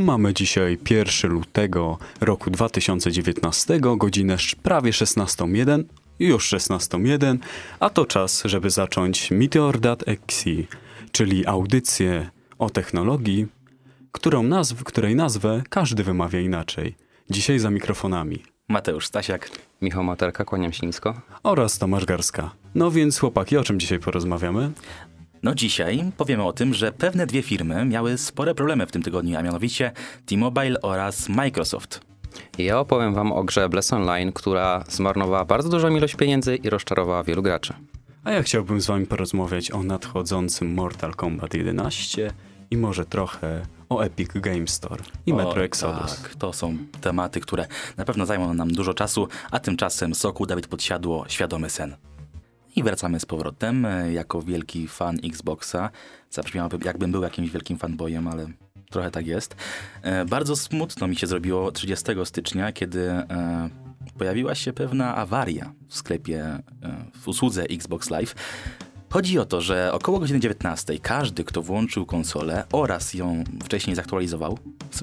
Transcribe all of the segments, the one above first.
Mamy dzisiaj 1 lutego roku 2019, godzinę prawie 16.01, już 16.01, a to czas, żeby zacząć Meteor.exe, czyli audycję o technologii, którą nazw, której nazwę każdy wymawia inaczej. Dzisiaj za mikrofonami. Mateusz Stasiak. Michał Materka, kłaniam się nisko. Oraz Tomasz Garska. No więc chłopaki, o czym dzisiaj porozmawiamy? No dzisiaj powiemy o tym, że pewne dwie firmy miały spore problemy w tym tygodniu, a mianowicie T-Mobile oraz Microsoft. Ja opowiem wam o grze Bless Online, która zmarnowała bardzo dużą ilość pieniędzy i rozczarowała wielu graczy. A ja chciałbym z wami porozmawiać o nadchodzącym Mortal Kombat 11 i może trochę o Epic Game Store i Metro Exodus. Tak, to są tematy, które na pewno zajmą nam dużo czasu, a tymczasem Soku Dawid Podsiadło, świadomy sen. I wracamy z powrotem. E, jako wielki fan Xboxa, zabrzmiałbym jakbym był jakimś wielkim fanboyem, ale trochę tak jest. E, bardzo smutno mi się zrobiło 30 stycznia, kiedy e, pojawiła się pewna awaria w sklepie, w usłudze Xbox Live. Chodzi o to, że około godziny 19 każdy, kto włączył konsolę oraz ją wcześniej zaktualizował,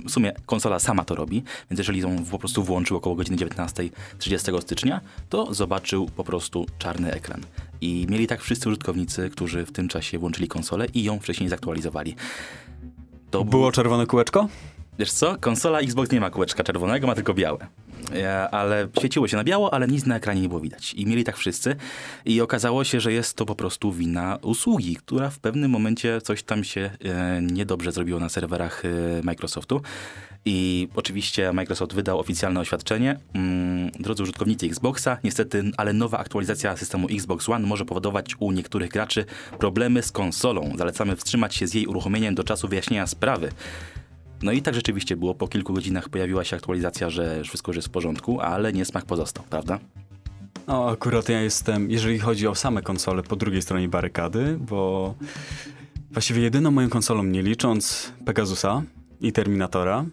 w sumie konsola sama to robi, więc jeżeli ją po prostu włączył około godziny 19 30 stycznia, to zobaczył po prostu czarny ekran. I mieli tak wszyscy użytkownicy, którzy w tym czasie włączyli konsolę i ją wcześniej zaktualizowali. To było czerwone kółeczko? Wiesz co, konsola Xbox nie ma kółeczka czerwonego, ma tylko białe. E, ale świeciło się na biało, ale nic na ekranie nie było widać. I mieli tak wszyscy. I okazało się, że jest to po prostu wina usługi, która w pewnym momencie coś tam się e, niedobrze zrobiło na serwerach e, Microsoftu. I oczywiście Microsoft wydał oficjalne oświadczenie. Mm, drodzy użytkownicy Xboxa, niestety, ale nowa aktualizacja systemu Xbox One może powodować u niektórych graczy problemy z konsolą. Zalecamy wstrzymać się z jej uruchomieniem do czasu wyjaśnienia sprawy. No i tak rzeczywiście było. Po kilku godzinach pojawiła się aktualizacja, że wszystko już jest w porządku, ale niesmak pozostał, prawda? No, akurat ja jestem, jeżeli chodzi o same konsole, po drugiej stronie barykady, bo właściwie jedyną moją konsolą, nie licząc Pegasusa i Terminatora,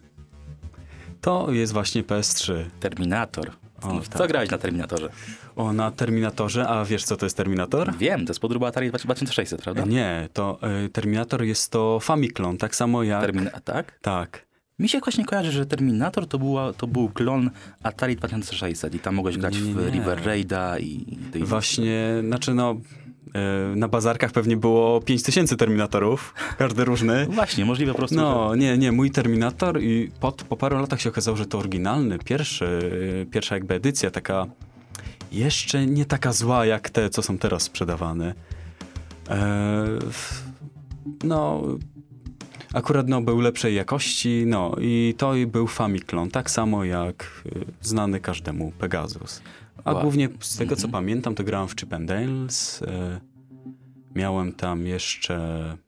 to jest właśnie PS3. Terminator. O, Co tak. grałeś na Terminatorze? O, na Terminatorze, a wiesz co to jest Terminator? Wiem, to jest podróba Atari 2600, prawda? Nie, to y, Terminator jest to Famiclon, tak samo jak... Termina tak? Tak. Mi się właśnie kojarzy, że Terminator to, była, to był klon Atari 2600 i tam mogłeś grać nie, w River Raida i... i właśnie, znaczy no na bazarkach pewnie było 5000 Terminatorów, każdy różny. Właśnie, możliwe po prostu. No, że... nie, nie, mój Terminator i po, po paru latach się okazało, że to oryginalny, pierwszy, e, pierwsza jakby edycja, taka jeszcze nie taka zła jak te, co są teraz sprzedawane. E, no, akurat no, był lepszej jakości, no i to był Famiclon, tak samo jak e, znany każdemu Pegasus. A wow. głównie z tego, co -hmm. pamiętam, to grałem w Chip and Dales. E, miałem tam jeszcze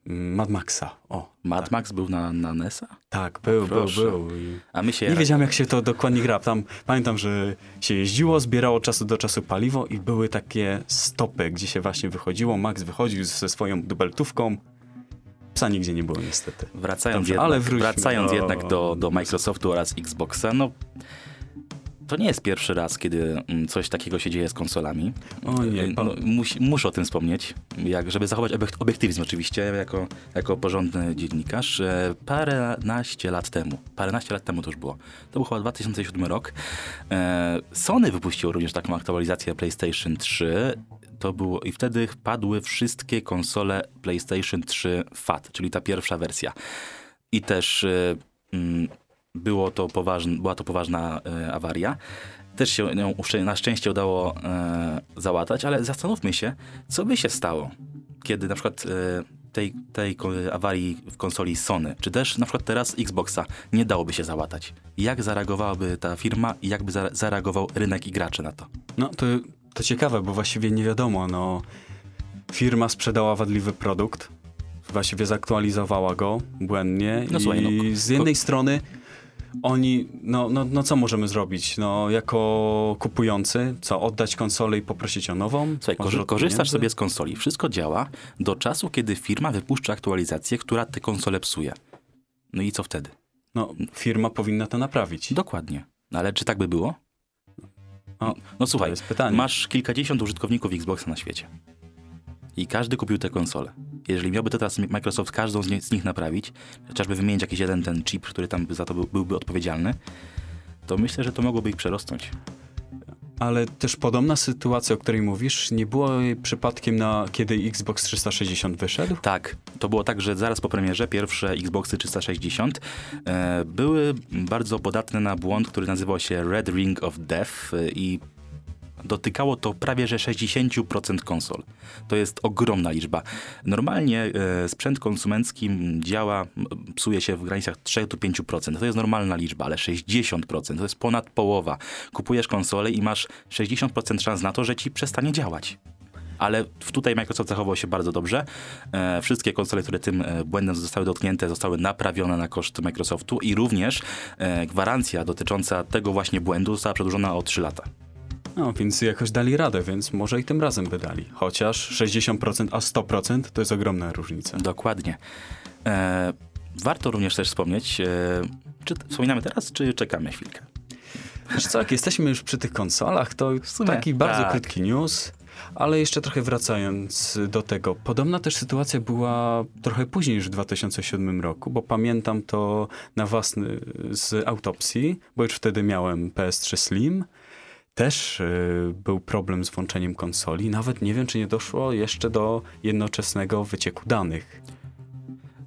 mm, Mad Maxa. O, Mad tak. Max był na, na NES-a? Tak, był, był, był. A my się... Nie wiedziałem, jak się to dokładnie gra. Tam pamiętam, że się jeździło, zbierało czasu do czasu paliwo i były takie stopy, gdzie się właśnie wychodziło. Max wychodził ze swoją dubeltówką. Psa nigdzie nie było niestety. Wracając, Dobrze, jednak, ale wracając jednak do, do Microsoftu oraz Xboxa, no to nie jest pierwszy raz, kiedy mm, coś takiego się dzieje z konsolami. O nie, no, mus, muszę o tym wspomnieć, jak, żeby zachować obiektywizm oczywiście, jako, jako porządny dziennikarz. Paręnaście lat temu, paręnaście lat temu to już było, to był chyba 2007 rok, e, Sony wypuściło również taką aktualizację PlayStation 3 to było i wtedy padły wszystkie konsole PlayStation 3 FAT, czyli ta pierwsza wersja. I też e, mm, było to poważn, była to poważna e, awaria. Też się ją na szczęście udało e, załatać, ale zastanówmy się, co by się stało, kiedy na przykład e, tej, tej awarii w konsoli Sony, czy też na przykład teraz Xboxa nie dałoby się załatać. Jak zareagowałaby ta firma i jakby zareagował rynek i gracze na to? No to, to ciekawe, bo właściwie nie wiadomo. No, firma sprzedała wadliwy produkt, właściwie zaktualizowała go błędnie no, i słuchaj, no, z jednej strony oni, no, no, no co możemy zrobić? No, jako kupujący, co, oddać konsolę i poprosić o nową? Słuchaj, korzystasz sobie z konsoli. Wszystko działa do czasu, kiedy firma wypuszcza aktualizację, która tę konsolę psuje. No i co wtedy? No, firma powinna to naprawić. Dokładnie. No, ale czy tak by było? No, no słuchaj, masz kilkadziesiąt użytkowników Xboxa na świecie. I każdy kupił tę konsolę. Jeżeli miałby to teraz Microsoft każdą z, nie, z nich naprawić, chociażby wymienić jakiś jeden ten chip, który tam za to był, byłby odpowiedzialny, to myślę, że to mogłoby ich przerosnąć. Ale też podobna sytuacja, o której mówisz, nie było przypadkiem na kiedy Xbox 360 wyszedł? Tak, to było tak, że zaraz po premierze pierwsze Xboxy 360 e, były bardzo podatne na błąd, który nazywał się Red Ring of Death e, i dotykało to prawie że 60% konsol. To jest ogromna liczba. Normalnie e, sprzęt konsumencki działa, psuje się w granicach 3-5%. To jest normalna liczba, ale 60% to jest ponad połowa. Kupujesz konsolę i masz 60% szans na to, że ci przestanie działać ale tutaj Microsoft zachował się bardzo dobrze. E, wszystkie konsole, które tym e, błędem zostały dotknięte, zostały naprawione na koszt Microsoftu i również e, gwarancja dotycząca tego właśnie błędu została przedłużona o 3 lata. No, więc jakoś dali radę, więc może i tym razem by dali. Chociaż 60%, a 100% to jest ogromna różnica. Dokładnie. E, warto również też wspomnieć, e, czy wspominamy teraz, czy czekamy chwilkę? Wiesz co, jak jesteśmy już przy tych konsolach, to taki bardzo tak. krótki news. Ale jeszcze trochę wracając do tego, podobna też sytuacja była trochę później, już w 2007 roku, bo pamiętam to na własny z autopsji, bo już wtedy miałem PS3 Slim też y, był problem z włączeniem konsoli. Nawet nie wiem, czy nie doszło jeszcze do jednoczesnego wycieku danych.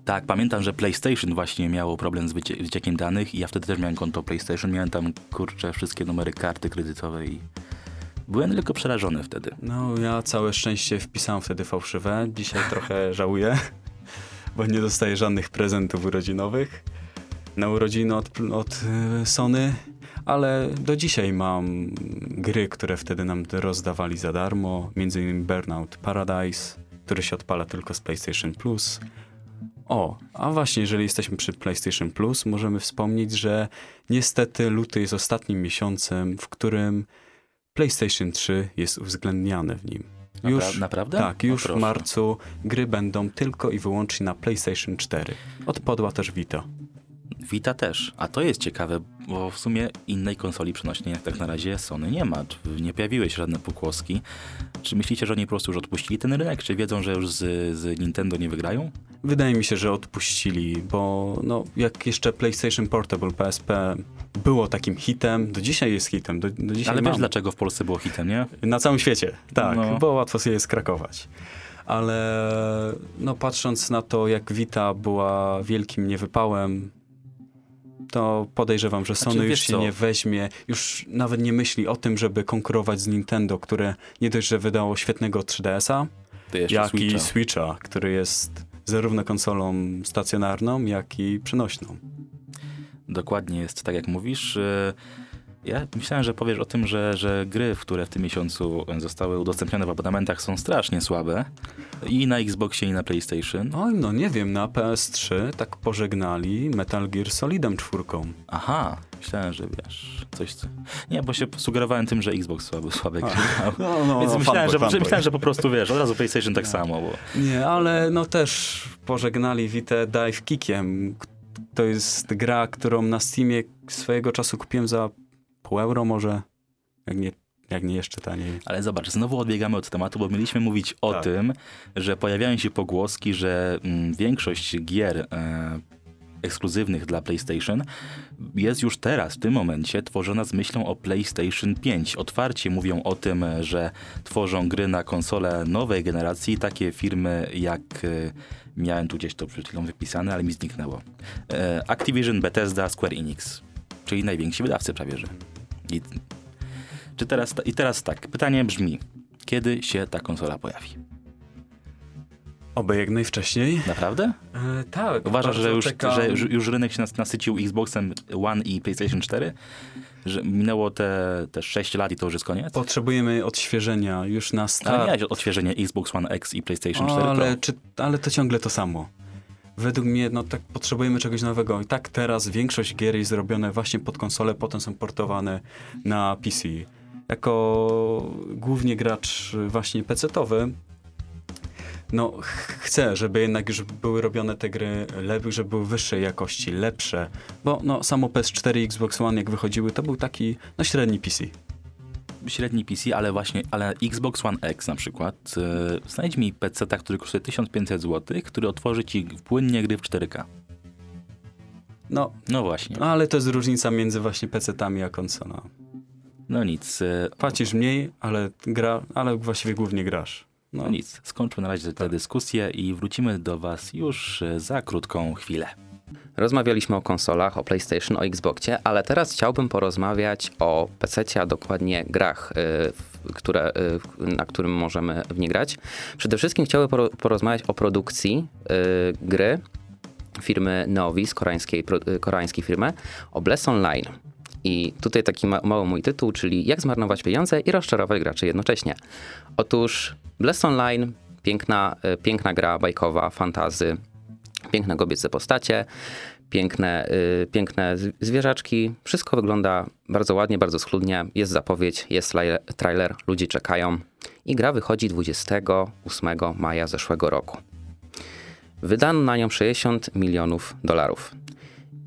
Tak, pamiętam, że PlayStation właśnie miało problem z wycie wyciekiem danych i ja wtedy też miałem konto PlayStation, miałem tam, kurczę, wszystkie numery karty kredytowej i byłem tylko przerażony wtedy. No, ja całe szczęście wpisałem wtedy fałszywe. Dzisiaj trochę żałuję, bo nie dostaję żadnych prezentów urodzinowych. Na urodziny od, od y, Sony ale do dzisiaj mam gry, które wtedy nam rozdawali za darmo, między innymi Burnout Paradise, który się odpala tylko z PlayStation Plus. O, a właśnie, jeżeli jesteśmy przy PlayStation Plus, możemy wspomnieć, że niestety luty jest ostatnim miesiącem, w którym PlayStation 3 jest uwzględniane w nim. Już, naprawdę? Tak, już w marcu gry będą tylko i wyłącznie na PlayStation 4. Odpadła też Vita. Vita też. A to jest ciekawe, bo w sumie innej konsoli przenośnej jak tak na razie Sony nie ma. Nie pojawiły się żadne pokłoski. Czy myślicie, że oni po prostu już odpuścili ten rynek? Czy wiedzą, że już z, z Nintendo nie wygrają? Wydaje mi się, że odpuścili, bo no, jak jeszcze PlayStation Portable PSP było takim hitem, do dzisiaj jest hitem. Do, do dzisiaj Ale mam. wiesz dlaczego w Polsce było hitem, nie? Na całym świecie, tak, no. bo łatwo sobie je skrakować ale no, patrząc na to, jak Vita była wielkim niewypałem, to podejrzewam, że Sony znaczy, już się co? nie weźmie, już nawet nie myśli o tym, żeby konkurować z Nintendo, które nie dość, że wydało świetnego 3DS-a, jak Switcha. i Switcha, który jest zarówno konsolą stacjonarną, jak i przenośną. Dokładnie jest tak, jak mówisz. Y, ja myślałem, że powiesz o tym, że, że gry, które w tym miesiącu zostały udostępnione w abonamentach są strasznie słabe. I na Xboxie, i na PlayStation. Oj, no nie wiem, na PS3 tak pożegnali Metal Gear Solidem czwórką. Aha, myślałem, że wiesz, coś... Co... Nie, bo się sugerowałem tym, że Xbox słaby, słabe gry no, no, Więc no, myślałem, że, myślałem, że po prostu, wiesz, od razu PlayStation tak samo. Bo... Nie, ale no też pożegnali Vita Dive Kickiem. To jest gra, którą na Steamie swojego czasu kupiłem za pół euro może, jak nie, jak nie jeszcze taniej. Ale zobacz, znowu odbiegamy od tematu, bo mieliśmy mówić o tak. tym, że pojawiają się pogłoski, że mm, większość gier e, ekskluzywnych dla PlayStation jest już teraz, w tym momencie, tworzona z myślą o PlayStation 5. Otwarcie mówią o tym, że tworzą gry na konsole nowej generacji, takie firmy jak e, miałem tu gdzieś to przed chwilą wypisane, ale mi zniknęło. E, Activision, Bethesda, Square Enix, czyli najwięksi wydawcy prawie że. I, czy teraz, I teraz tak, pytanie brzmi, kiedy się ta konsola pojawi? Oby jak najwcześniej. Naprawdę? E, tak. Uważasz, że już, że już rynek się nasycił Xboxem One i PlayStation 4? Że minęło te, te 6 lat i to już jest koniec? Potrzebujemy odświeżenia już na start. Ale miałeś odświeżenie Xbox One X i PlayStation 4 o, ale, Pro. Czy, ale to ciągle to samo według mnie no tak potrzebujemy czegoś nowego. I tak teraz większość gier jest zrobione właśnie pod konsolę, potem są portowane na PC. Jako głównie gracz właśnie PC-towy, no chcę, żeby jednak już były robione te gry lepiej, żeby były wyższej jakości, lepsze, bo no samo PS4 i Xbox One jak wychodziły, to był taki no średni PC. Średni PC, ale właśnie, ale Xbox One X na przykład, e, znajdź mi PC, który kosztuje 1500 zł, który otworzy ci płynnie gry w 4K. No, No właśnie. no ale to jest różnica między właśnie PC-tami a konsolą. No nic, e, Płacisz mniej, ale gra, ale właściwie głównie grasz. No, no nic. Skończmy na razie tę dyskusję i wrócimy do was już e, za krótką chwilę. Rozmawialiśmy o konsolach, o PlayStation, o Xboxie, ale teraz chciałbym porozmawiać o PC, a dokładnie grach, y, które, y, na którym możemy w nie grać. Przede wszystkim chciałbym poro- porozmawiać o produkcji y, gry firmy Novis, koreańskiej, y, koreańskiej firmy, o Bless Online. I tutaj taki ma- mały mój tytuł, czyli jak zmarnować pieniądze i rozczarować graczy jednocześnie. Otóż Bless Online, piękna, y, piękna gra bajkowa, fantazy, piękne kobiece postacie, piękne, y, piękne zwierzaczki. Wszystko wygląda bardzo ładnie, bardzo schludnie. Jest zapowiedź, jest trailer, ludzie czekają. I gra wychodzi 28 maja zeszłego roku. Wydano na nią 60 milionów dolarów.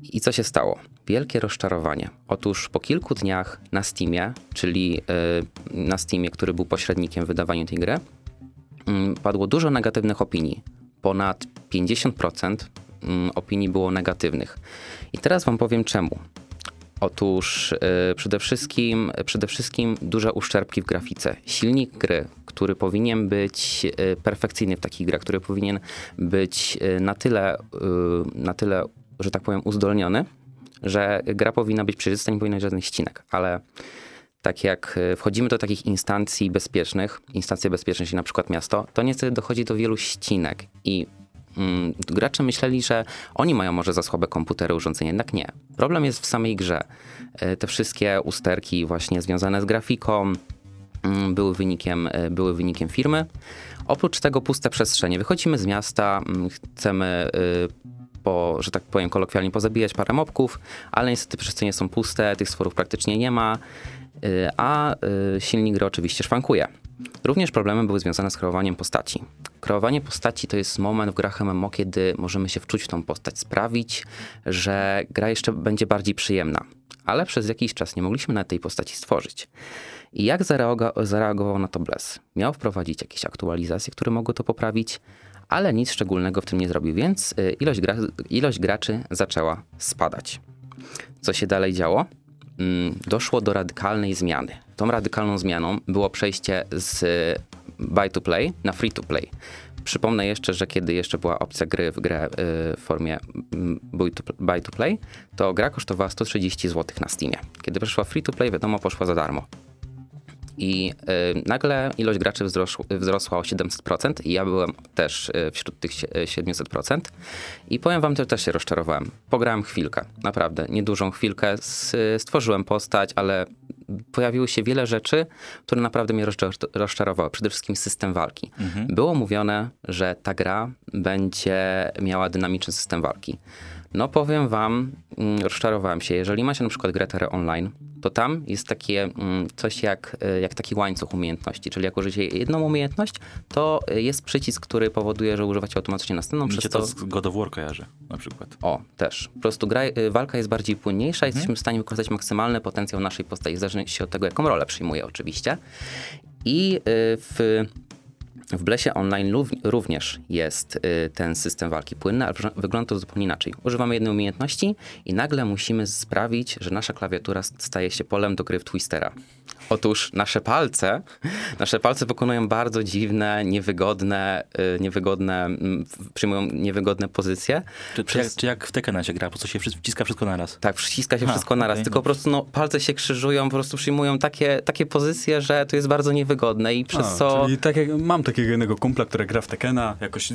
I co się stało? Wielkie rozczarowanie. Otóż po kilku dniach na Steamie, czyli y, na Steamie, który był pośrednikiem w wydawaniu tej gry, mm, padło dużo negatywnych opinii. Ponad 50% mm, opinii było negatywnych. I teraz wam powiem czemu. Otóż y, przede, wszystkim, przede wszystkim duże uszczerbki w grafice. Silnik gry, który powinien być y, perfekcyjny w takich grach, który powinien być y, na tyle, y, na tyle, że tak powiem, uzdolniony, że gra powinna być przejrzysta, nie powinna być żadnych ścinek, ale tak jak y, wchodzimy do takich instancji bezpiecznych, instancja bezpiecznych, czyli na przykład miasto, to niestety dochodzi do wielu ścinek i mm, gracze myśleli, że oni mają może za słabe komputery, urządzenia, jednak nie. Problem jest w samej grze. Y, Te wszystkie usterki właśnie związane z grafiką mm, były wynikiem, y, były wynikiem firmy. Oprócz tego puste przestrzenie. Wychodzimy z miasta, mm, chcemy y, po, że tak powiem kolokwialnie, pozabijać parę mobków, ale niestety przestrzenie są puste, tych stworów praktycznie nie ma, a y, silnik gry oczywiście szwankuje. Również problemy były związane z kreowaniem postaci. Kreowanie postaci to jest moment w grach MMO, kiedy możemy się wczuć w tą postać, sprawić, że gra jeszcze będzie bardziej przyjemna. Ale przez jakiś czas nie mogliśmy na tej postaci stworzyć. I jak zareago- zareagował na to Bless? Miał wprowadzić jakieś aktualizacje, które mogły to poprawić, ale nic szczególnego w tym nie zrobił, więc y, ilość, gra, ilość graczy zaczęła spadać. Co się dalej działo? Mm, Doszło do radykalnej zmiany. Tą radykalną zmianą było przejście z buy to play na free to play. Przypomnę jeszcze, że kiedy jeszcze była opcja gry w grę y, w formie mm, buy to play, to gra kosztowała 130 zł na Steamie. Kiedy przeszła free to play, wiadomo, poszła za darmo. I y, nagle ilość graczy wzrosł, wzrosła o 700% i ja byłem też y, wśród tych sie- y, 700%. I powiem wam, że też się rozczarowałem. Pograłem chwilkę, naprawdę, niedużą chwilkę. Stworzyłem postać, ale pojawiło się wiele rzeczy, które naprawdę mnie rozczar- rozczarowały. Przede wszystkim system walki. Było mówione, że ta gra będzie miała dynamiczny system walki. No powiem wam, mm, rozczarowałem się. Jeżeli macie na przykład grę Terra Online, to tam jest takie mm, coś jak, y, jak taki łańcuch umiejętności. Czyli jak użycie jedną umiejętność, to y, jest przycisk, który powoduje, że używacie automatycznie następną. Przez to to, z God of War kojarzy na przykład. o, też. Po prostu gra, y, walka jest bardziej płynniejsza, jesteśmy w stanie wykorzystać maksymalny potencjał naszej postaci, w zależności od tego, jaką rolę przyjmuje oczywiście. I w, w Blesie Online również jest y, ten system walki płynny, ale wyglą- wygląda to zupełnie inaczej. Używamy jednej umiejętności i nagle musimy sprawić, że nasza klawiatura staje się polem do gry w Twistera. Otóż nasze palce, nasze palce wykonują bardzo dziwne, niewygodne, y, niewygodne, przyjmują niewygodne pozycje. Czy, czy, Przez- jak, czy jak w Tekkena się gra, po prostu się wciska wszystko naraz. tak, przyciska się A, wszystko naraz, okej, tylko po prostu no, palce się krzyżują, po prostu przyjmują takie, takie pozycje, że to jest bardzo niewygodne i przez A, co... Czyli tak jak mam takiego jednego kumpla, który gra w Tekena, jakoś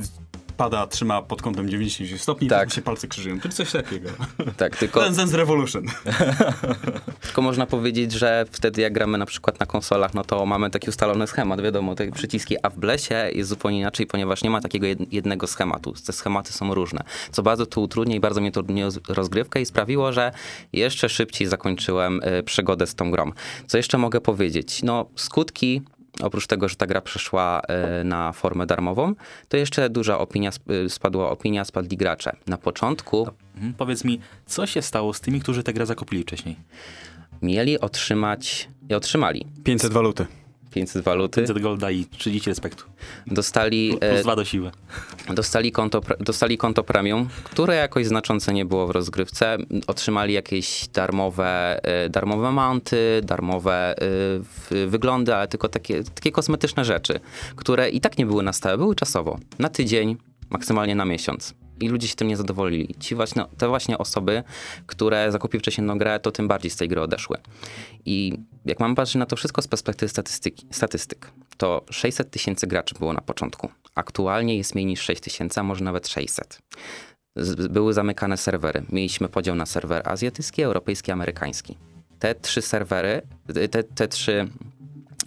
pada, trzyma pod kątem 90 stopni, Tak. tak się palce krzyżują. To coś takiego. Tak, tylko, Dance Revolution. tylko można powiedzieć, że wtedy jak gramy na przykład na konsolach, no to mamy taki ustalony schemat, wiadomo, te przyciski, a w Blesie jest zupełnie inaczej, ponieważ nie ma takiego jed- jednego schematu. Te schematy są różne, co bardzo to utrudnia i bardzo mnie to utrudniło rozgrywkę i sprawiło, że jeszcze szybciej zakończyłem y, przygodę z tą grą. Co jeszcze mogę powiedzieć? No, skutki Oprócz tego, że ta gra przeszła y, na formę darmową, to jeszcze duża opinia, y, spadła opinia, spadli gracze. Na początku Mhm. Powiedz mi, co się stało z tymi, którzy tę grę zakupili wcześniej? mieli otrzymać i otrzymali 500 waluty. 500 waluty. 500 golda i 30 respektu. Dostali, Plus e, dwa do siły. dostali, konto, dostali konto premium, które jakoś znaczące nie było w rozgrywce. Otrzymali jakieś darmowe, e, darmowe mounty, darmowe e, wyglądy, ale tylko takie, takie kosmetyczne rzeczy, które i tak nie były na stałe, były czasowo. Na tydzień, maksymalnie na miesiąc. I ludzie się tym nie zadowolili. Ci właśnie, te właśnie osoby, które zakupiły wcześniej grę, to tym bardziej z tej gry odeszły. I jak mam patrzeć na to wszystko z perspektywy statystyki, statystyk, to 600 tysięcy graczy było na początku. Aktualnie jest mniej niż 6 tysięcy, a może nawet 600. Z- Były zamykane serwery. Mieliśmy podział na serwer azjatycki, europejski, amerykański. Te trzy serwery, te, te trzy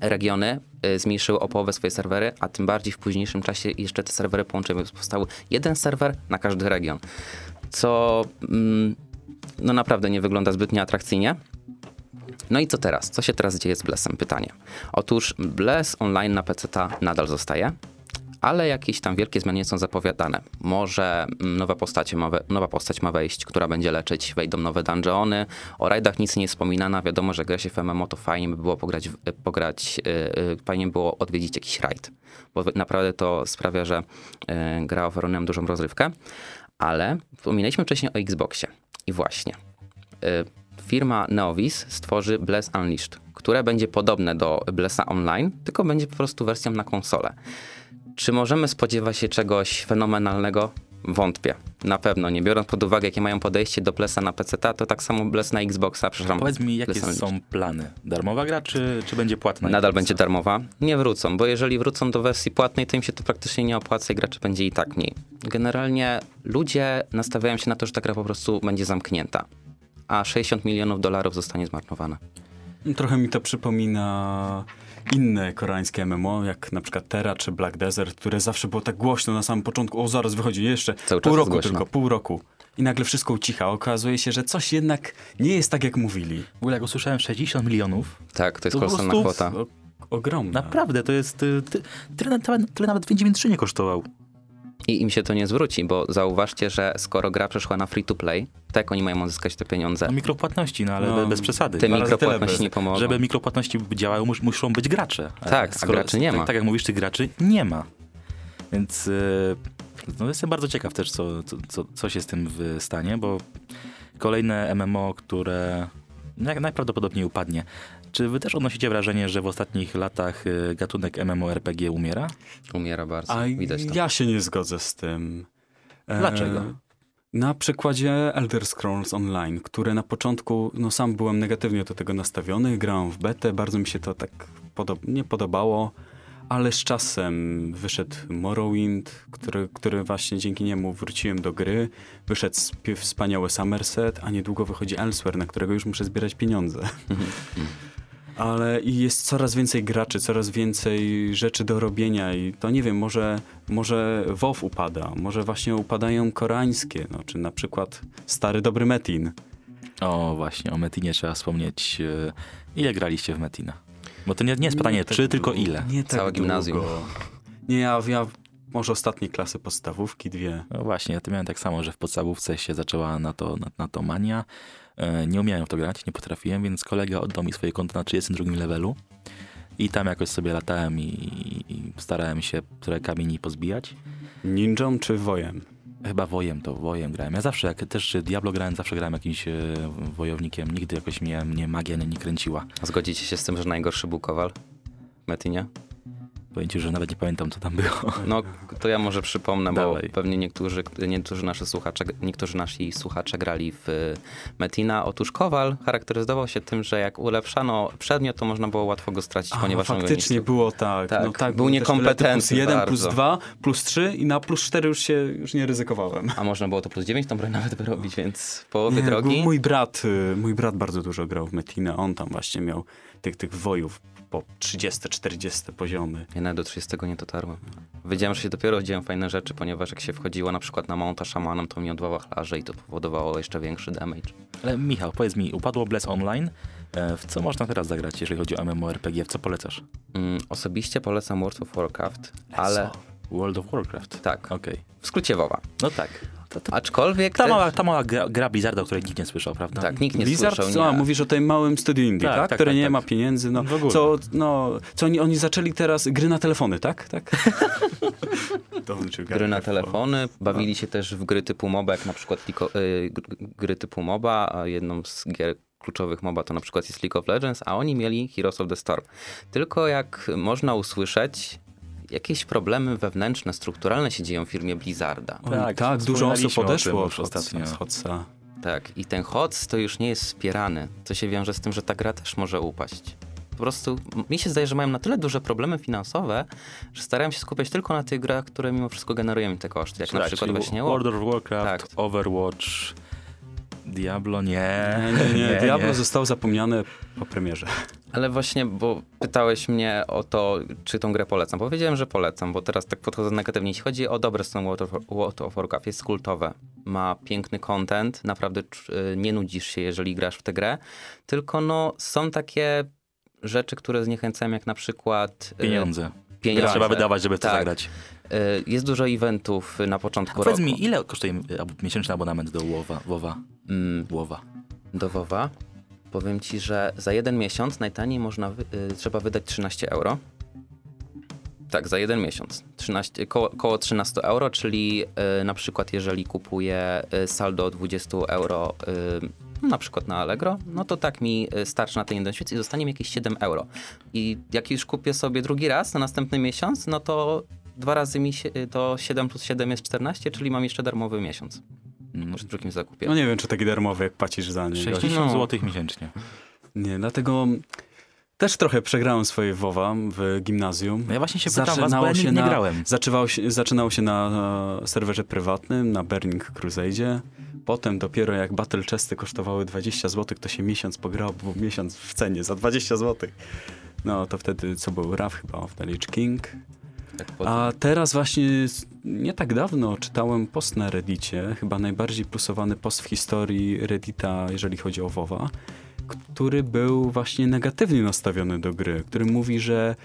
regiony y, zmniejszyły o połowę swoje serwery, a tym bardziej w późniejszym czasie jeszcze te serwery połączyły, więc powstał jeden serwer na każdy region. Co mm, no naprawdę nie wygląda zbytnio atrakcyjnie. No i co teraz? Co się teraz dzieje z Blessem? Pytanie. Otóż Bless online na PC nadal zostaje, ale jakieś tam wielkie zmiany są zapowiadane. Może mm, nowa postać, ma nowa postać ma wejść, która będzie leczyć, wejdą nowe dungeony. O rajdach nic nie wspominano. Wiadomo, że gra się w MMO, to fajnie by było pograć, y, pograć yy, yy, fajnie by było odwiedzić jakiś rajd. Bo naprawdę to sprawia, że gra oferuje nam dużą rozrywkę. Ale wspominaliśmy wcześniej o Xboxie. I właśnie firma Neovis stworzy Bless Unleashed, które będzie podobne do Blessa Online, tylko będzie po prostu wersją na konsolę. Czy możemy spodziewać się czegoś fenomenalnego? Wątpię. Na pewno, nie biorąc pod uwagę, jakie mają podejście do Blessa na PC, to tak samo Bless na Xboxa, przepraszam. Powiedz mi, jakie są plany? Darmowa gra, czy, czy będzie płatna? Nadal będzie darmowa. Nie wrócą, bo jeżeli wrócą do wersji płatnej, to im się to praktycznie nie opłaca i graczy będzie i tak mniej. Generalnie ludzie nastawiają się na to, że ta gra po prostu będzie zamknięta, a 60 milionów dolarów zostanie zmarnowane. Trochę mi to przypomina inne koreańskie MMO, jak na przykład Terra czy Black Desert, które zawsze było tak głośno na samym początku. O, zaraz wychodzi jeszcze Cały pół roku tylko, pół roku. I nagle wszystko ucicha. Okazuje się, że coś jednak nie jest tak, jak mówili. W ogóle jak usłyszałem 60 milionów, Tak, to jest kolosalna kwota. O, ogromne. naprawdę to jest... y, Ty, tyle, tyle, tyle nawet 593 nie kosztował. I im się to nie zwróci, bo zauważcie, że skoro gra przeszła na free to play, to jak oni mają uzyskać te pieniądze? No mikropłatności, no ale No, be- bez przesady. Te mikropłatności tyle nie pomogą. Żeby mikropłatności działały, mus, muszą być gracze. Tak, a graczy nie tak, ma. Tak jak mówisz, tych graczy nie ma. Więc y, no jestem bardzo ciekaw też, co, co, co, co się z tym w stanie, bo kolejne MMO, które najprawdopodobniej upadnie. Czy wy też odnosicie wrażenie, że w ostatnich latach y, gatunek MMORPG umiera? Umiera bardzo, A widać to. ja się nie zgodzę z tym. E, Dlaczego? Na przykładzie Elder Scrolls Online, które na początku, no sam byłem negatywnie do tego nastawiony, grałem w betę, bardzo mi się to tak podob nie podobało, ale z czasem wyszedł Morrowind, który, który właśnie dzięki niemu wróciłem do gry, wyszedł sp- wspaniały Somerset, a niedługo wychodzi Elsewhere, na którego już muszę zbierać pieniądze. Ale i jest coraz więcej graczy, coraz więcej rzeczy do robienia i to nie wiem, może, może WoW upada, może właśnie upadają koreańskie, no, czy na przykład stary dobry Metin. O właśnie, o Metinie trzeba wspomnieć. y, Ile graliście w Metina? Bo to nie, nie jest pytanie Nie tak czy, tylko długo, ile. Nie tak Całe gimnazjum. Długo. Nie, ja, ja może ostatnie klasy podstawówki, dwie. No właśnie, ja to miałem tak samo, że w podstawówce się zaczęła na to, na, na to mania. E, Nie umiałem w to grać, nie potrafiłem, więc kolega oddał mi swoje konto na 32 levelu i tam jakoś sobie latałem i, i starałem się trochę kamieni pozbijać. Ninją czy wojem? Chyba wojem to, wojem grałem. Ja zawsze, jak też Diablo grałem, zawsze grałem jakimś e, wojownikiem. Nigdy jakoś mnie, mnie magia nie, kręciła. Zgodzicie się z tym, że najgorszy był Kowal? Metinie? Powiem że nawet nie pamiętam, co tam było. No, to ja może przypomnę, bo Dawaj. pewnie niektórzy, niektórzy, nasi słuchacze, niektórzy nasi słuchacze grali w y, Metina. Otóż Kowal charakteryzował się tym, że jak ulepszano przedmiot, to można było łatwo go stracić, A, ponieważ on go faktycznie nie było tak. Tak, no, tak był niekompetentny Plus jeden, plus bardzo. dwa, plus trzy i na plus cztery już się już nie ryzykowałem. A można było to plus 9 tą broń nawet wyrobić, więc w połowie Nie, drogi. Mój brat, y, mój brat bardzo dużo grał w Metinę. On tam właśnie miał tych, tych wojów po 30-40 poziomy. Ja nawet do 30 nie dotarłem. Wiedziałem, że się dopiero dzieją fajne rzeczy, ponieważ jak się wchodziło na przykład na Mounta Szamanem, to miał dwa wachlarze i to powodowało jeszcze większy damage. Ale Michał, powiedz mi, upadło Bless Online. E, W co można teraz zagrać, jeżeli chodzi o MMORPG? W co polecasz? Mm, osobiście polecam World of Warcraft, ale World of Warcraft. tak, Okej. w skrócie WoWa. No tak. Aczkolwiek Ta też- mała, ta mała gra, gra Blizzarda, o której nikt nie słyszał, prawda? Tak, nikt nie Blizzard, słyszał. co, Nie. mówisz o tej małym studiu indie, Tak, tak? tak, Które tak, nie tak. ma pieniędzy, no, W ogóle. co, no, co oni, oni zaczęli teraz gry na telefony, tak? tak? Gry na telefony, bawili się też w gry typu MOBA, jak na przykład Liko, y, gr- gry typu MOBA, a jedną z gier kluczowych MOBA to na przykład jest League of Legends, a oni mieli Heroes of the Storm. Tylko jak można usłyszeć, jakieś problemy wewnętrzne, strukturalne się dzieją w firmie Blizzarda. Oj, Tak, tak, dużo osób odeszło już ostatnio. z Hotsa. Tak, i ten HOTS to już nie jest wspierany, co się wiąże z tym, że ta gra też może upaść. Po prostu mi się zdaje, że mają na tyle duże problemy finansowe, że starają się skupiać tylko na tych grach, które mimo wszystko generują im te koszty, jak na Tak, przykład czyli właśnie World of Warcraft, Tak. Overwatch, Diablo, nie. Nie, nie, nie, Diablo zostało zapomniane po premierze. Ale właśnie, bo pytałeś mnie o to, czy tą grę polecam. Powiedziałem, że polecam, bo teraz tak podchodzę negatywnie. Jeśli chodzi o dobre strony World of, World of Warcraft, jest kultowe. Ma piękny content, naprawdę y, nie nudzisz się, jeżeli grasz w tę grę. Tylko no, są takie rzeczy, które zniechęcają, jak na przykład... y, Pieniądze. Pieniądze. Trzeba wydawać, żeby w to Tak. zagrać. Y, Jest dużo eventów na początku Powiedz roku. mi, ile kosztuje y, miesięczny abonament do WoWa? WoWa? Mm, WoWa. do WoWa. Powiem ci, że za jeden miesiąc najtaniej można wy, y, trzeba wydać 13 euro. Tak, za jeden miesiąc. 13, koło, koło 13 euro, czyli na przykład jeżeli kupuję saldo 20 euro na przykład na Allegro, no to tak mi starczy na ten jeden miesiąc i zostanie mi jakieś 7 euro. I jak już kupię sobie drugi raz na następny miesiąc, no to dwa razy mi się, y, to 7 plus 7 jest 14, czyli mam jeszcze darmowy miesiąc Mm, przy drugim zakupie. No nie wiem, czy taki darmowy, jak płacisz za niego. 60 No. zł miesięcznie. Nie, dlatego też trochę przegrałem swoje WoWa w gimnazjum. No ja właśnie się pytam was, bo Zaczynało ja się nie, nie na- grałem. Zaczynało się, zaczynało się na e, serwerze prywatnym, na Burning Crusade. Potem dopiero jak Battle Chesty kosztowały 20 zł, to się miesiąc pograło, bo był miesiąc w cenie za 20 zł. No to wtedy co był? RAF chyba of the Lich King. Tak pod- A teraz właśnie nie tak dawno czytałem post na Reddicie, chyba najbardziej plusowany post w historii Reddita, jeżeli chodzi o WoWa, który był właśnie negatywnie nastawiony do gry, który mówi, że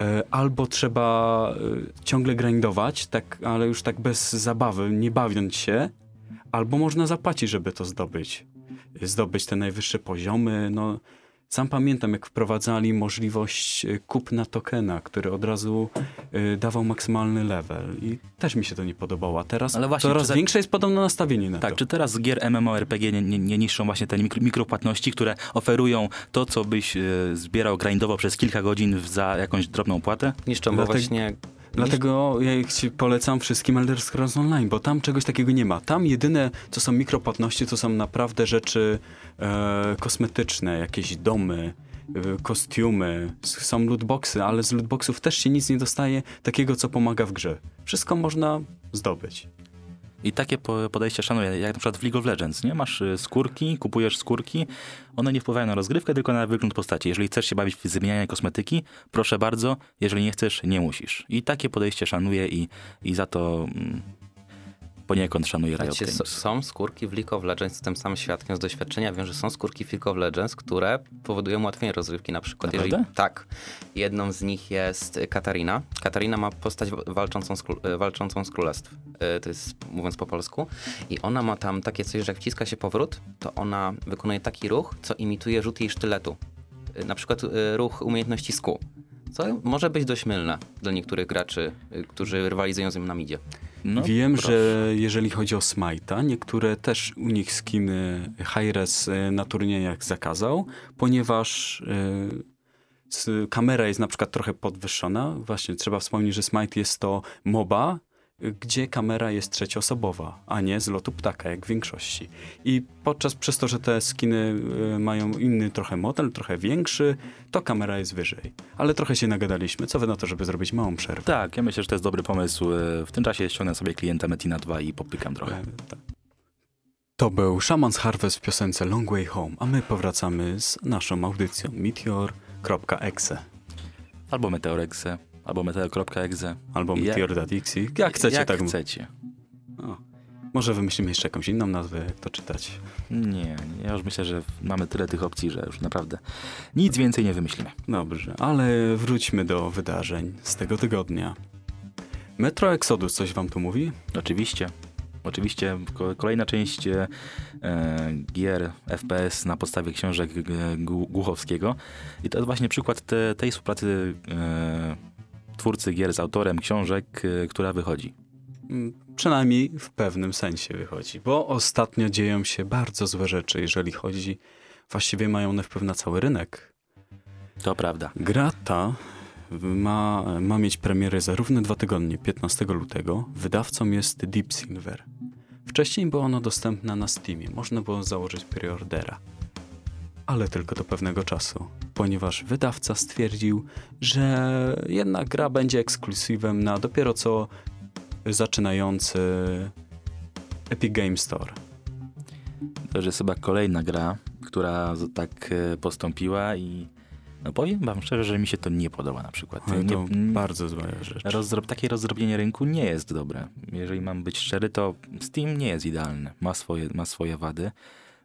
e, albo trzeba e, ciągle grindować, tak, ale już tak bez zabawy, nie bawiąc się, albo można zapłacić, żeby to zdobyć. Zdobyć te najwyższe poziomy, no... Sam pamiętam, jak wprowadzali możliwość e, kupna tokena, który od razu e, dawał maksymalny level i też mi się to nie podobało. A teraz Ale właśnie, coraz większe jest podobno nastawienie na Tak, to. czy teraz z gier MMORPG nie, nie, nie niszczą właśnie te mikro, mikropłatności, które oferują to, co byś e, zbierał grindowo przez kilka godzin za jakąś drobną płatę? Niszczą, bo Dlatego- właśnie... Dlatego ja ci polecam wszystkim Elder Scrolls Online, bo tam czegoś takiego nie ma. Tam jedyne, co są mikropłatności, to są naprawdę rzeczy e, kosmetyczne, jakieś domy, e, kostiumy, są lootboxy, ale z lootboxów też się nic nie dostaje takiego, co pomaga w grze. Wszystko można zdobyć. I takie po- podejście szanuję, jak na przykład w League of Legends, nie? Masz y, skórki, kupujesz skórki, one nie wpływają na rozgrywkę, tylko na wygląd postaci. Jeżeli chcesz się bawić w zmienianie kosmetyki, proszę bardzo, jeżeli nie chcesz, nie musisz. I takie podejście szanuję i, i za to mm, poniekąd szanuję Riot Games. są skórki w League of Legends, jestem sam świadkiem z doświadczenia, wiem, że są skórki w League of Legends, które powodują ułatwienie rozgrywki na przykład. Naprawdę? tak. Jedną z nich jest Katarina. Katarina ma postać wa- walczącą z, e, walczącą z królestw. E, To jest mówiąc po polsku. I ona ma tam takie coś, że jak wciska się powrót, to ona wykonuje taki ruch, co imituje rzut jej sztyletu. E, Na przykład ruch umiejętności sku. Co może być dość mylne dla niektórych graczy, którzy rywalizują z nim na midzie. No, Wiem, proszę. że jeżeli chodzi o Smite'a, niektóre też u nich skiny Hi-Res e, na turniejach zakazał, ponieważ s- kamera jest na przykład trochę podwyższona. Właśnie trzeba wspomnieć, że Smite jest to MOBA, gdzie kamera jest trzecioosobowa, a nie z lotu ptaka, jak w większości. I podczas, przez to, że te skiny e, mają inny trochę model, trochę większy, to kamera jest wyżej. Ale trochę się nagadaliśmy. Co wy na to, żeby zrobić małą przerwę? Tak, ja myślę, że to jest dobry pomysł. E, W tym czasie ściągnę sobie klienta Metina 2 i popykam trochę. E, tak. To był Shaman's Harvest w piosence Long Way Home, a my powracamy z naszą audycją meteor.exe Albo Meteorexe, albo Meteor.exe. albo Ja- meteor.dixie. Jak chcecie, Jak tak. chcecie. O. Może wymyślimy jeszcze jakąś inną nazwę, jak to czytać. Nie, ja już myślę, że mamy tyle tych opcji, że już naprawdę nic więcej nie wymyślimy. Dobrze, ale wróćmy do wydarzeń z tego tygodnia. Metro Exodus coś wam tu mówi? Oczywiście. Oczywiście kolejna część e, gier FPS na podstawie książek e, Głuchowskiego. I to jest właśnie przykład te, tej współpracy e, twórcy gier z autorem książek, e, która wychodzi. Mm, przynajmniej w pewnym sensie wychodzi, bo ostatnio dzieją się bardzo złe rzeczy, jeżeli chodzi, właściwie mają one wpływ na cały rynek. To prawda. Gra ta ma, ma mieć premierę za równe dwa tygodnie, 15 lutego. Wydawcą jest Deep Silver. Wcześniej była ona dostępna na Steamie, można było założyć preordera. Ale tylko do pewnego czasu, ponieważ wydawca stwierdził, że jednak gra będzie ekskluzywem na dopiero co zaczynający Epic Game Store. To już jest chyba kolejna gra, która tak e, postąpiła i no powiem wam szczerze, że mi się to nie podoba na przykład. Ale to nie, bardzo zła rzecz. Rozrob, takie rozdrobienie rynku nie jest dobre. Jeżeli mam być szczery, to Steam nie jest idealny. Ma swoje, ma swoje wady.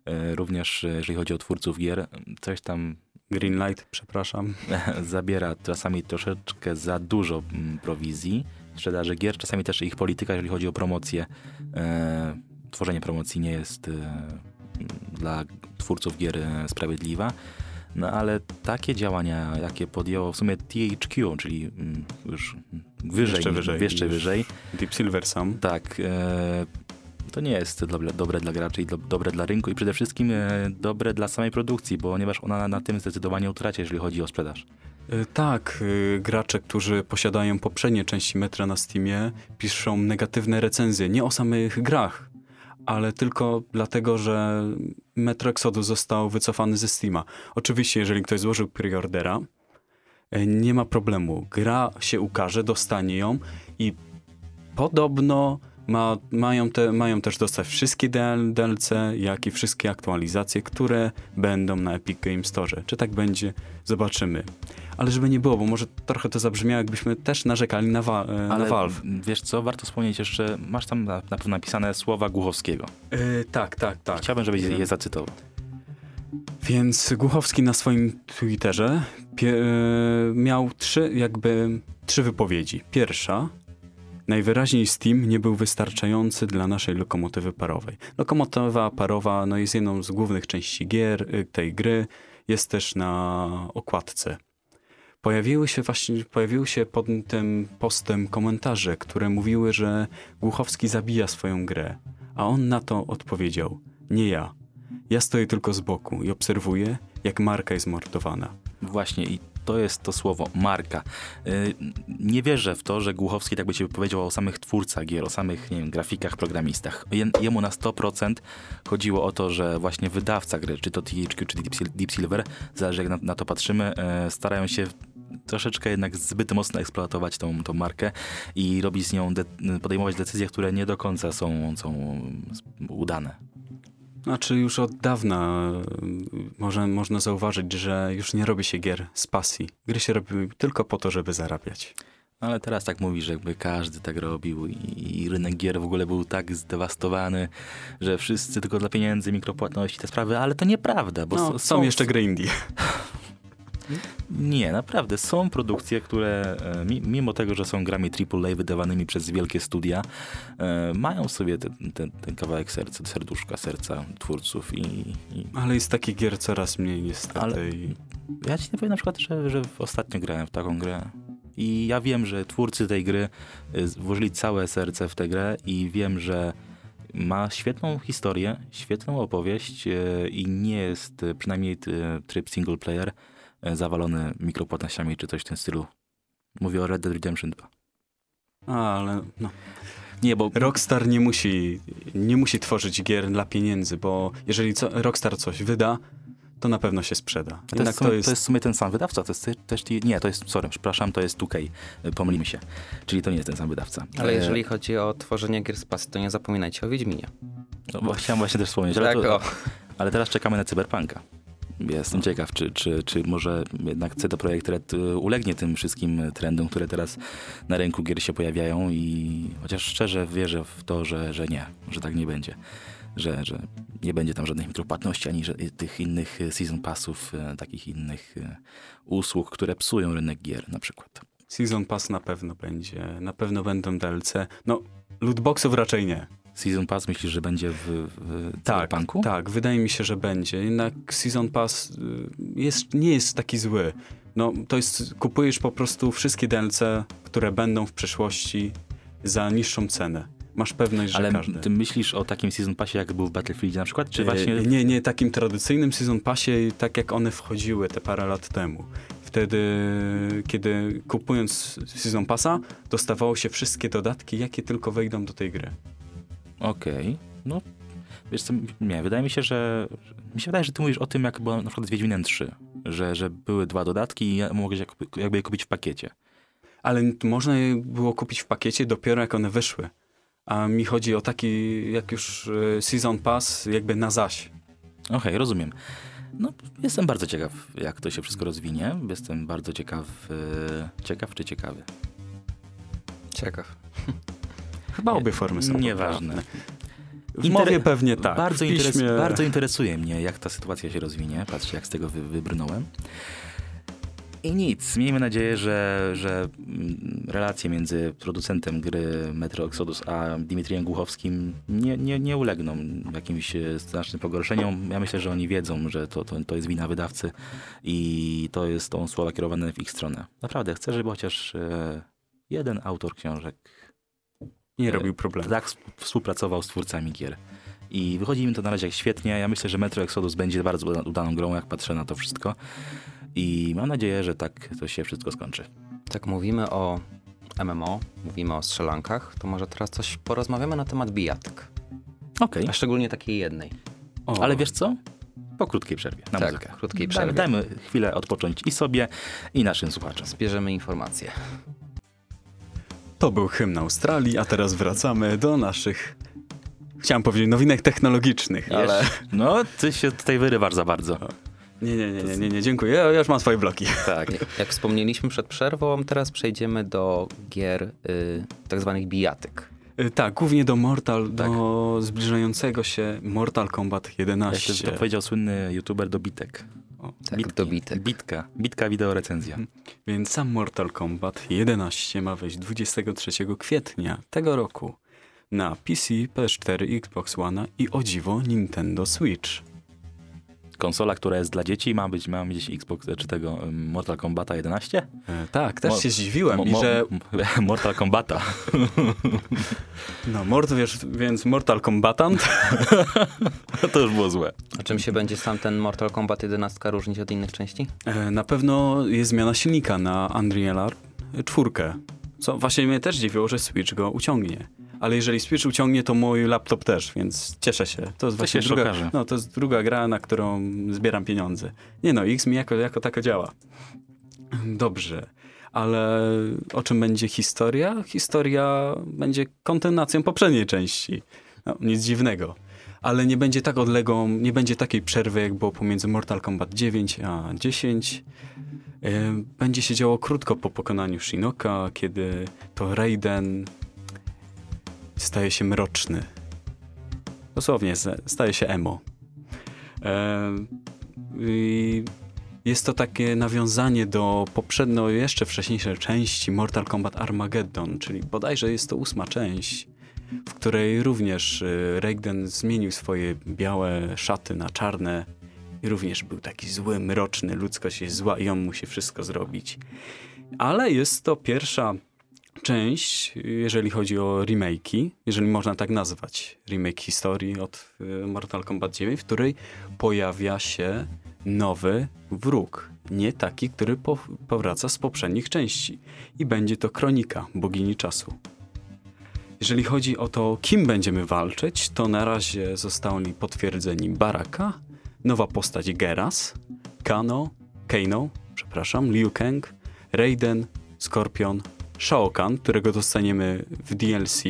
E, również e, jeżeli chodzi o twórców gier, coś tam Greenlight, przepraszam. zabiera czasami troszeczkę za dużo mm, prowizji sprzedaży gier, czasami też ich polityka, jeżeli chodzi o promocję. E, tworzenie promocji nie jest e, dla twórców gier e, sprawiedliwa. No ale takie działania, jakie podjęło w sumie THQ, czyli mm, już wyżej, jeszcze wyżej, jeszcze wyżej Deep Silver sam. Tak, e, to nie jest dobre, dla graczy i do, dobre dla rynku i przede wszystkim e, dobre dla samej produkcji, ponieważ ona na tym zdecydowanie utraci, jeżeli chodzi o sprzedaż. E, tak, e, gracze, którzy posiadają poprzednie części Metra na Steamie, piszą negatywne recenzje, nie o samych grach, ale tylko dlatego, że Metro Exodus został wycofany ze Steama. Oczywiście, jeżeli ktoś złożył preordera, e, nie ma problemu. Gra się ukaże, dostanie ją i podobno ma, mają, te, mają też dostać wszystkie DLC, jak i wszystkie aktualizacje, które będą na Epic Game Store. Czy tak będzie? Zobaczymy. Ale żeby nie było, bo może trochę to zabrzmiało, jakbyśmy też narzekali na, wa e, na Ale Valve. wiesz co, warto wspomnieć jeszcze, masz tam na, na pewno napisane słowa Głuchowskiego. Yy, tak, tak, tak. Chciałbym, żebyś je zacytował. Więc Głuchowski na swoim Twitterze pie, e, miał trzy, jakby, trzy wypowiedzi. Pierwsza, Najwyraźniej Steam nie był wystarczający dla naszej lokomotywy parowej. Lokomotywa parowa no, jest jedną z głównych części gier y, tej gry, jest też na okładce. Pojawiły się właśnie, pojawiły się pod tym postem komentarze, które mówiły, że Głuchowski zabija swoją grę, a on na to odpowiedział: Nie ja. Ja stoję tylko z boku i obserwuję, jak marka jest mordowana. Właśnie i to jest to słowo, marka. Y, nie wierzę w to, że Głuchowski tak by ci powiedział o samych twórcach gier, o samych, wiem, grafikach, programistach. Jemu na 100% chodziło o to, że właśnie wydawca gry, czy to THQ, czy Deep Silver, zależy jak na, na to patrzymy, e, starają się troszeczkę jednak zbyt mocno eksploatować tą, tą markę i robić z nią, de podejmować decyzje, które nie do końca są, są udane. Znaczy już od dawna może, można zauważyć, że już nie robi się gier z pasji. Gry się robi tylko po to, żeby zarabiać. No ale teraz tak mówisz, że jakby każdy tak robił i, i, rynek gier w ogóle był tak zdewastowany, że wszyscy tylko dla pieniędzy, mikropłatności, te sprawy, ale to nieprawda. Bo no, są, są jeszcze gry indie. Nie, naprawdę. Są produkcje, które e, mimo tego, że są grami AAA wydawanymi przez wielkie studia, e, mają sobie ten, ten, ten kawałek serca, serduszka, serca twórców. I, i... Ale jest takich gier coraz mniej niestety. Ale ja ci nie powiem na przykład, że, że ostatnio grałem w taką grę. I ja wiem, że twórcy tej gry e, włożyli całe serce w tę grę i wiem, że ma świetną historię, świetną opowieść i nie jest przynajmniej tryb single player E, zawalony mikropłatnościami czy coś w tym stylu. Mówię o Red Dead Redemption 2. A, ale no. Nie, bo Rockstar nie musi, nie musi tworzyć gier dla pieniędzy, bo jeżeli co, Rockstar coś wyda, to na pewno się sprzeda. To jest, to, jest... to jest w sumie ten sam wydawca, to jest też, nie, to jest, sorry, przepraszam, to jest 2K, pomylimy się, czyli to nie jest ten sam wydawca. Ale e... jeżeli chodzi o tworzenie gier z pasji, to nie zapominajcie o Wiedźminie. No, chciałem właśnie też wspomnieć, ale, tak, to, ale teraz czekamy na Cyberpunka. Jestem ciekaw, czy, czy, czy może jednak CD Projekt Red y, ulegnie tym wszystkim trendom, które teraz na rynku gier się pojawiają i chociaż szczerze wierzę w to, że, że nie, że tak nie będzie. Że, że nie będzie tam żadnych mikropłatności, ani tych innych season passów, y, takich innych y, usług, które psują rynek gier na przykład. Season pass na pewno będzie, na pewno będą DLC. No, lootboxów raczej nie. Season Pass myślisz, że będzie w, w Tak, Cyberpunku? tak, wydaje mi się, że będzie. Jednak Season Pass y, jest, nie jest taki zły. No, to jest, kupujesz po prostu wszystkie DLC, które będą w przyszłości za niższą cenę. Masz pewność, że Ale każdy. ty myślisz o takim Season Passie, jak był w Battlefieldzie na przykład? Czy E, właśnie... Nie, nie, takim tradycyjnym Season Passie, tak jak one wchodziły te parę lat temu. Wtedy, kiedy kupując Season Passa, dostawało się wszystkie dodatki, jakie tylko wejdą do tej gry. Okej, no wiesz co, nie, wydaje mi się, że mi się wydaje, że ty mówisz o tym, jak było na przykład z Wiedźminem 3, że, że były dwa dodatki i ja- mogłeś jak- jakby je kupić w pakiecie. Ale można je było kupić w pakiecie dopiero jak one wyszły. A mi chodzi o taki, jak już e, Season Pass, jakby na zaś. Okej, rozumiem. No, jestem bardzo ciekaw, jak to się wszystko rozwinie. Jestem bardzo ciekaw, e, ciekaw czy ciekawy? Ciekaw. Chyba obie formy są Nieważne. W Inter- mowie pewnie tak. bardzo, w interes- piśmie... bardzo interesuje mnie, jak ta sytuacja się rozwinie. Patrzcie, jak z tego wy- wybrnąłem. I nic, miejmy nadzieję, że, że mm, relacje między producentem gry Metro Exodus a Dimitrijem Głuchowskim nie, nie, nie ulegną jakimś e, znacznym pogorszeniom. Ja myślę, że oni wiedzą, że to, to, to jest wina wydawcy i to jest tą słowa kierowane w ich stronę. Naprawdę, chcę, żeby chociaż e, jeden autor książek Nie robił problemu. tak sp- współpracował z twórcami gier. I wychodzi mi to na razie świetnie. Ja myślę, że Metro Exodus będzie bardzo uda- udaną grą, jak patrzę na to wszystko. I mam nadzieję, że tak to się wszystko skończy. Tak mówimy o MMO, mówimy o strzelankach, to może teraz coś porozmawiamy na temat bijatyk. Okej. A szczególnie takiej jednej. O, Ale wiesz co? Po krótkiej przerwie na Tak, muzykę. krótkiej przerwie. Dajmy chwilę odpocząć i sobie, i naszym słuchaczom. Zbierzemy informacje. To był hymn Australii, a teraz wracamy do naszych, chciałem powiedzieć, nowinek technologicznych, ale... No, ty się tutaj wyrywasz za bardzo. Nie, nie, nie, nie, nie, nie dziękuję, ja już mam swoje bloki. Tak. Jak wspomnieliśmy przed przerwą, teraz przejdziemy do gier y, tak zwanych bijatyk. Y, Tak, głównie do Mortal, Tak. do zbliżającego się Mortal Kombat Jak 11. to powiedział słynny youtuber dobitek. Tak, Bitki. do bitek. Bitka. Bitka wideorecenzja. Więc sam Mortal Kombat 11 ma wejść 23 kwietnia tego roku na PC, PS4, Xbox One i o dziwo Nintendo Switch. Konsola, która jest dla dzieci, ma być, ma mieć Xbox, czy tego Mortal Kombata 11? E, tak, też Mo- się zdziwiłem Mo- i mo- że... Mortal Kombata. No, mord, wiesz, więc Mortal Kombatant to już było złe. A czym się będzie sam ten Mortal Kombat 11 różnić od innych części? e, na pewno jest zmiana silnika na Unreal 4. Co właśnie mnie też dziwiło, że Switch go uciągnie. Ale jeżeli Switch uciągnie, to mój laptop też, więc cieszę się. To jest właśnie się druga, okaże. no, to jest druga gra, na którą zbieram pieniądze. Nie no, X mi jako, jako taka działa. Dobrze. Ale o czym będzie historia? Historia będzie kontynuacją poprzedniej części. No, nic dziwnego. Ale nie będzie tak odległą, nie będzie takiej przerwy, jak było pomiędzy Mortal Kombat 9 a 10. E, Będzie się działo krótko po pokonaniu Shinoka, kiedy to Raiden staje się mroczny. Dosłownie, staje się emo. E, i jest to takie nawiązanie do poprzednio, jeszcze wcześniejszej części Mortal Kombat Armageddon, czyli bodajże jest to ósma część, w której również y, Raiden zmienił swoje białe szaty na czarne i również był taki zły, mroczny, ludzkość jest zła i on musi wszystko zrobić. Ale jest to pierwsza część, jeżeli chodzi o remake'i, jeżeli można tak nazwać, remake historii od y, Mortal Kombat 9, w której pojawia się nowy wróg. Nie taki, który po, powraca z poprzednich części. I będzie to Kronika, bogini czasu. Jeżeli chodzi o to, kim będziemy walczyć, to na razie zostali potwierdzeni Baraka, nowa postać Geras, Kano, Kano, przepraszam, Liu Kang, Raiden, Skorpion, Shao Kahn, którego dostaniemy w DLC,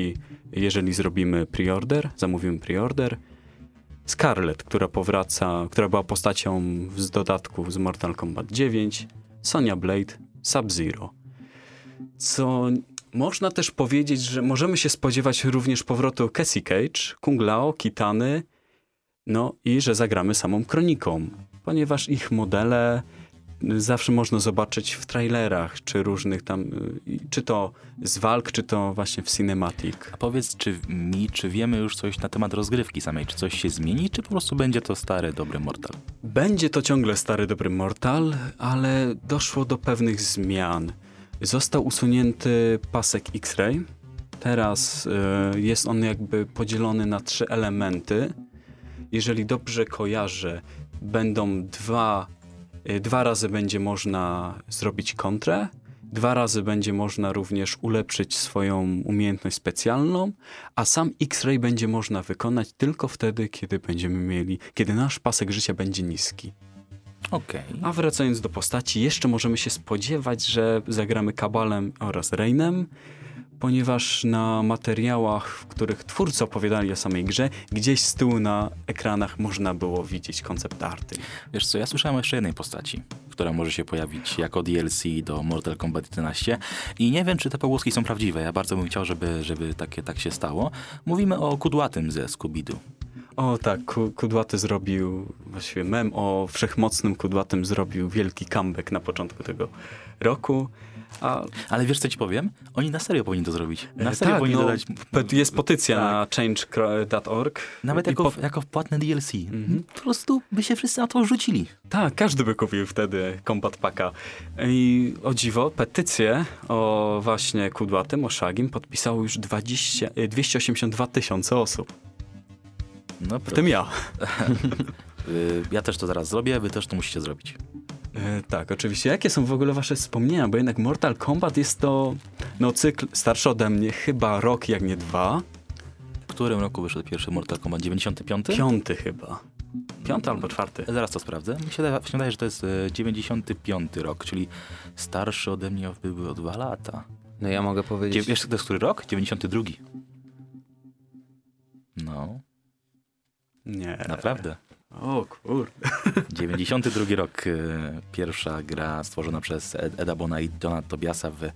jeżeli zrobimy preorder, zamówimy preorder, Scarlet, która powraca, która była postacią z dodatku z Mortal Kombat 9, Sonya Blade, Sub-Zero. Co można też powiedzieć, że możemy się spodziewać również powrotu Cassie Cage, Kung Lao, Kitany, no i że zagramy samą Kroniką, ponieważ ich modele zawsze można zobaczyć w trailerach, czy różnych tam, y, czy to z walk, czy to właśnie w cinematic. A powiedz czy mi, czy wiemy już coś na temat rozgrywki samej? Czy coś się zmieni, czy po prostu będzie to stary, dobry Mortal? Będzie to ciągle stary, dobry Mortal, ale doszło do pewnych zmian. Został usunięty pasek X-Ray. Teraz y, jest on jakby podzielony na trzy elementy. Jeżeli dobrze kojarzę, będą dwa, dwa razy będzie można zrobić kontrę, dwa razy będzie można również ulepszyć swoją umiejętność specjalną, a sam X-Ray będzie można wykonać tylko wtedy, kiedy będziemy mieli, kiedy nasz pasek życia będzie niski. Okej. A wracając do postaci, jeszcze możemy się spodziewać, że zagramy Kabalem oraz Reinem, ponieważ na materiałach, w których twórcy opowiadali o samej grze, gdzieś z tyłu na ekranach można było widzieć koncept arty. Wiesz co, ja słyszałem jeszcze jednej postaci, która może się pojawić jako DLC do Mortal Kombat 11 i nie wiem, czy te pogłoski są prawdziwe. Ja bardzo bym chciał, żeby, żeby takie, tak się stało. Mówimy o kudłatym ze Scooby-Doo. O tak, Ku- Kudłaty zrobił, właściwie mem o wszechmocnym Kudłatym zrobił wielki comeback na początku tego roku. A Ale wiesz co ci powiem? Oni na serio powinni to zrobić. Na e, serio tak, powinni no, dodać... jest petycja Tak. na change.org. Nawet jako, po- jako płatne DLC. Mhm. Po prostu by się wszyscy na to rzucili. Tak, każdy by kupił wtedy Combat Packa. I o dziwo, petycję o właśnie Kudłatym, o Shagim podpisało już 20, e, 282 tysiące osób. No, W tym ja. Y, Ja też to zaraz zrobię, wy też to musicie zrobić. E, tak, oczywiście. Jakie są w ogóle wasze wspomnienia? Bo jednak Mortal Kombat jest to no, cykl starszy ode mnie, chyba rok, jak nie dwa. W którym roku wyszedł pierwszy Mortal Kombat? 95? Piąty chyba. Piąty albo czwarty. Zaraz to sprawdzę. Mi się, da, mi się wydaje, że to jest e, 95 rok, czyli starszy ode mnie by był o dwa lata. No ja mogę Dzie- powiedzieć... wiesz, to jest który rok? 92. No, Nie. naprawdę. O kurde. 92 rok. e, Pierwsza gra stworzona przez Ed- Eda Bona i Dona Tobiasa w...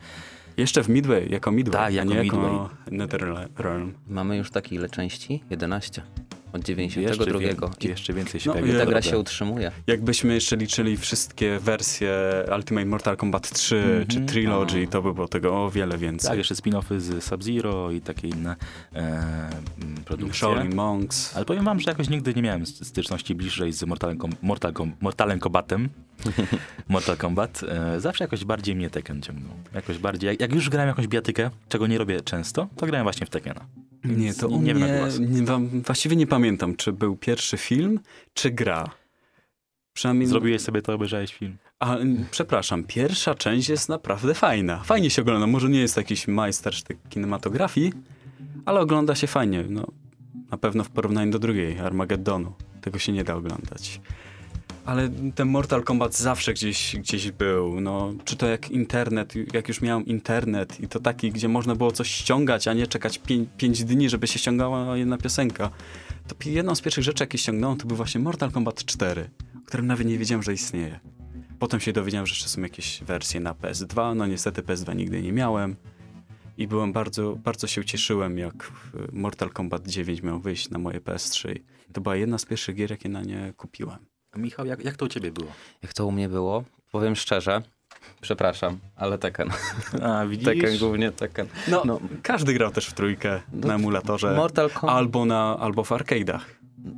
Jeszcze w Midway, jako Midway, Tak, jako nie Midway. jako NetherRealm. Mamy już takie ile części? 11. Od Jeszcze, 92. wie, I jeszcze więcej się No, pojawi. i ta gra się utrzymuje. Jakbyśmy jeszcze liczyli wszystkie wersje Ultimate Mortal Kombat 3 Mhm. czy Trilogy, O. to by było tego o wiele więcej. Tak, jeszcze spin-offy z Sub-Zero i takie inne e, mm, produkcje. Shaolin Monks. Ale powiem wam, że jakoś nigdy nie miałem st- styczności bliżej z Mortalem, Mortal, Mortalem Kombatem. Mortal Kombat. E, zawsze jakoś bardziej mnie Tekken ciągnął. Jakoś bardziej, jak, jak już grałem jakąś biatykę, czego nie robię często, to grałem właśnie w Tekkena. Nie, to nie, u nie wiem nie, wam- właściwie nie pamiętam, czy był pierwszy film, czy gra. Przynajmniej... Zrobiłeś sobie to, obejrzałeś film. A, przepraszam, pierwsza część jest naprawdę fajna. Fajnie się ogląda. Może nie jest jakiś majstersztyk kinematografii, ale ogląda się fajnie. No, na pewno w porównaniu do drugiej, Armagedonu. Tego się nie da oglądać. Ale ten Mortal Kombat zawsze gdzieś, gdzieś był. No, czy to jak internet, jak już miałem internet i to taki, gdzie można było coś ściągać, a nie czekać 5 dni, żeby się ściągała jedna piosenka. To jedną z pierwszych rzeczy, jakie ściągnąłem, to był właśnie Mortal Kombat 4, o którym nawet nie wiedziałem, że istnieje. Potem się dowiedziałem, że jeszcze są jakieś wersje na PS2. No niestety PS2 nigdy nie miałem. I byłem bardzo, bardzo się ucieszyłem, jak e, Mortal Kombat 9 miał wyjść na moje PS3. I to była jedna z pierwszych gier, jakie na nie kupiłem. Michał, jak, jak to u ciebie było? Jak to u mnie było? Powiem szczerze, przepraszam, ale Tekken. A, widzisz? Tekken głównie Tekken. No, No. każdy grał też w trójkę No, na emulatorze. Mortal Kombat. albo, na, albo w arcade'ach,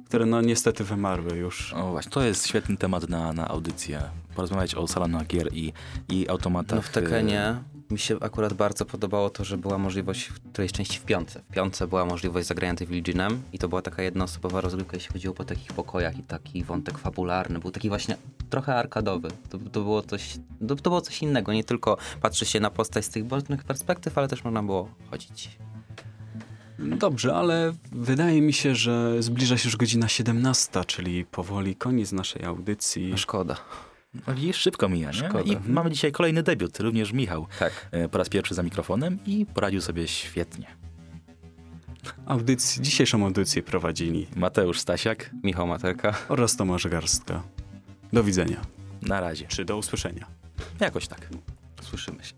które no niestety wymarły już. O właśnie, to jest świetny temat na, na audycję. Porozmawiać o salonach gier i, i automatach. No w Tekkenie mi się akurat bardzo podobało to, że była możliwość w którejś części w piątce. W piątce była możliwość zagrania tym Wildzinem i to była taka jednoosobowa rozgrywka, jeśli chodziło po takich pokojach i taki wątek fabularny. Był taki właśnie trochę arkadowy. To, to, było, coś, to, to było coś innego. Nie tylko patrzy się na postać z tych bocznych perspektyw, ale też można było chodzić. Dobrze, ale wydaje mi się, że zbliża się już godzina 17, czyli powoli koniec naszej audycji. Szkoda. No widzisz, szybko mija? Szkoda. I mamy dzisiaj kolejny debiut, również Michał. Tak. e, Po raz pierwszy za mikrofonem i poradził sobie świetnie. Audycji, dzisiejszą audycję prowadzili Mateusz Stasiak, Michał Materka. oraz Tomasz Garstka. Do widzenia, na razie. czy do usłyszenia. Jakoś tak. Słyszymy się.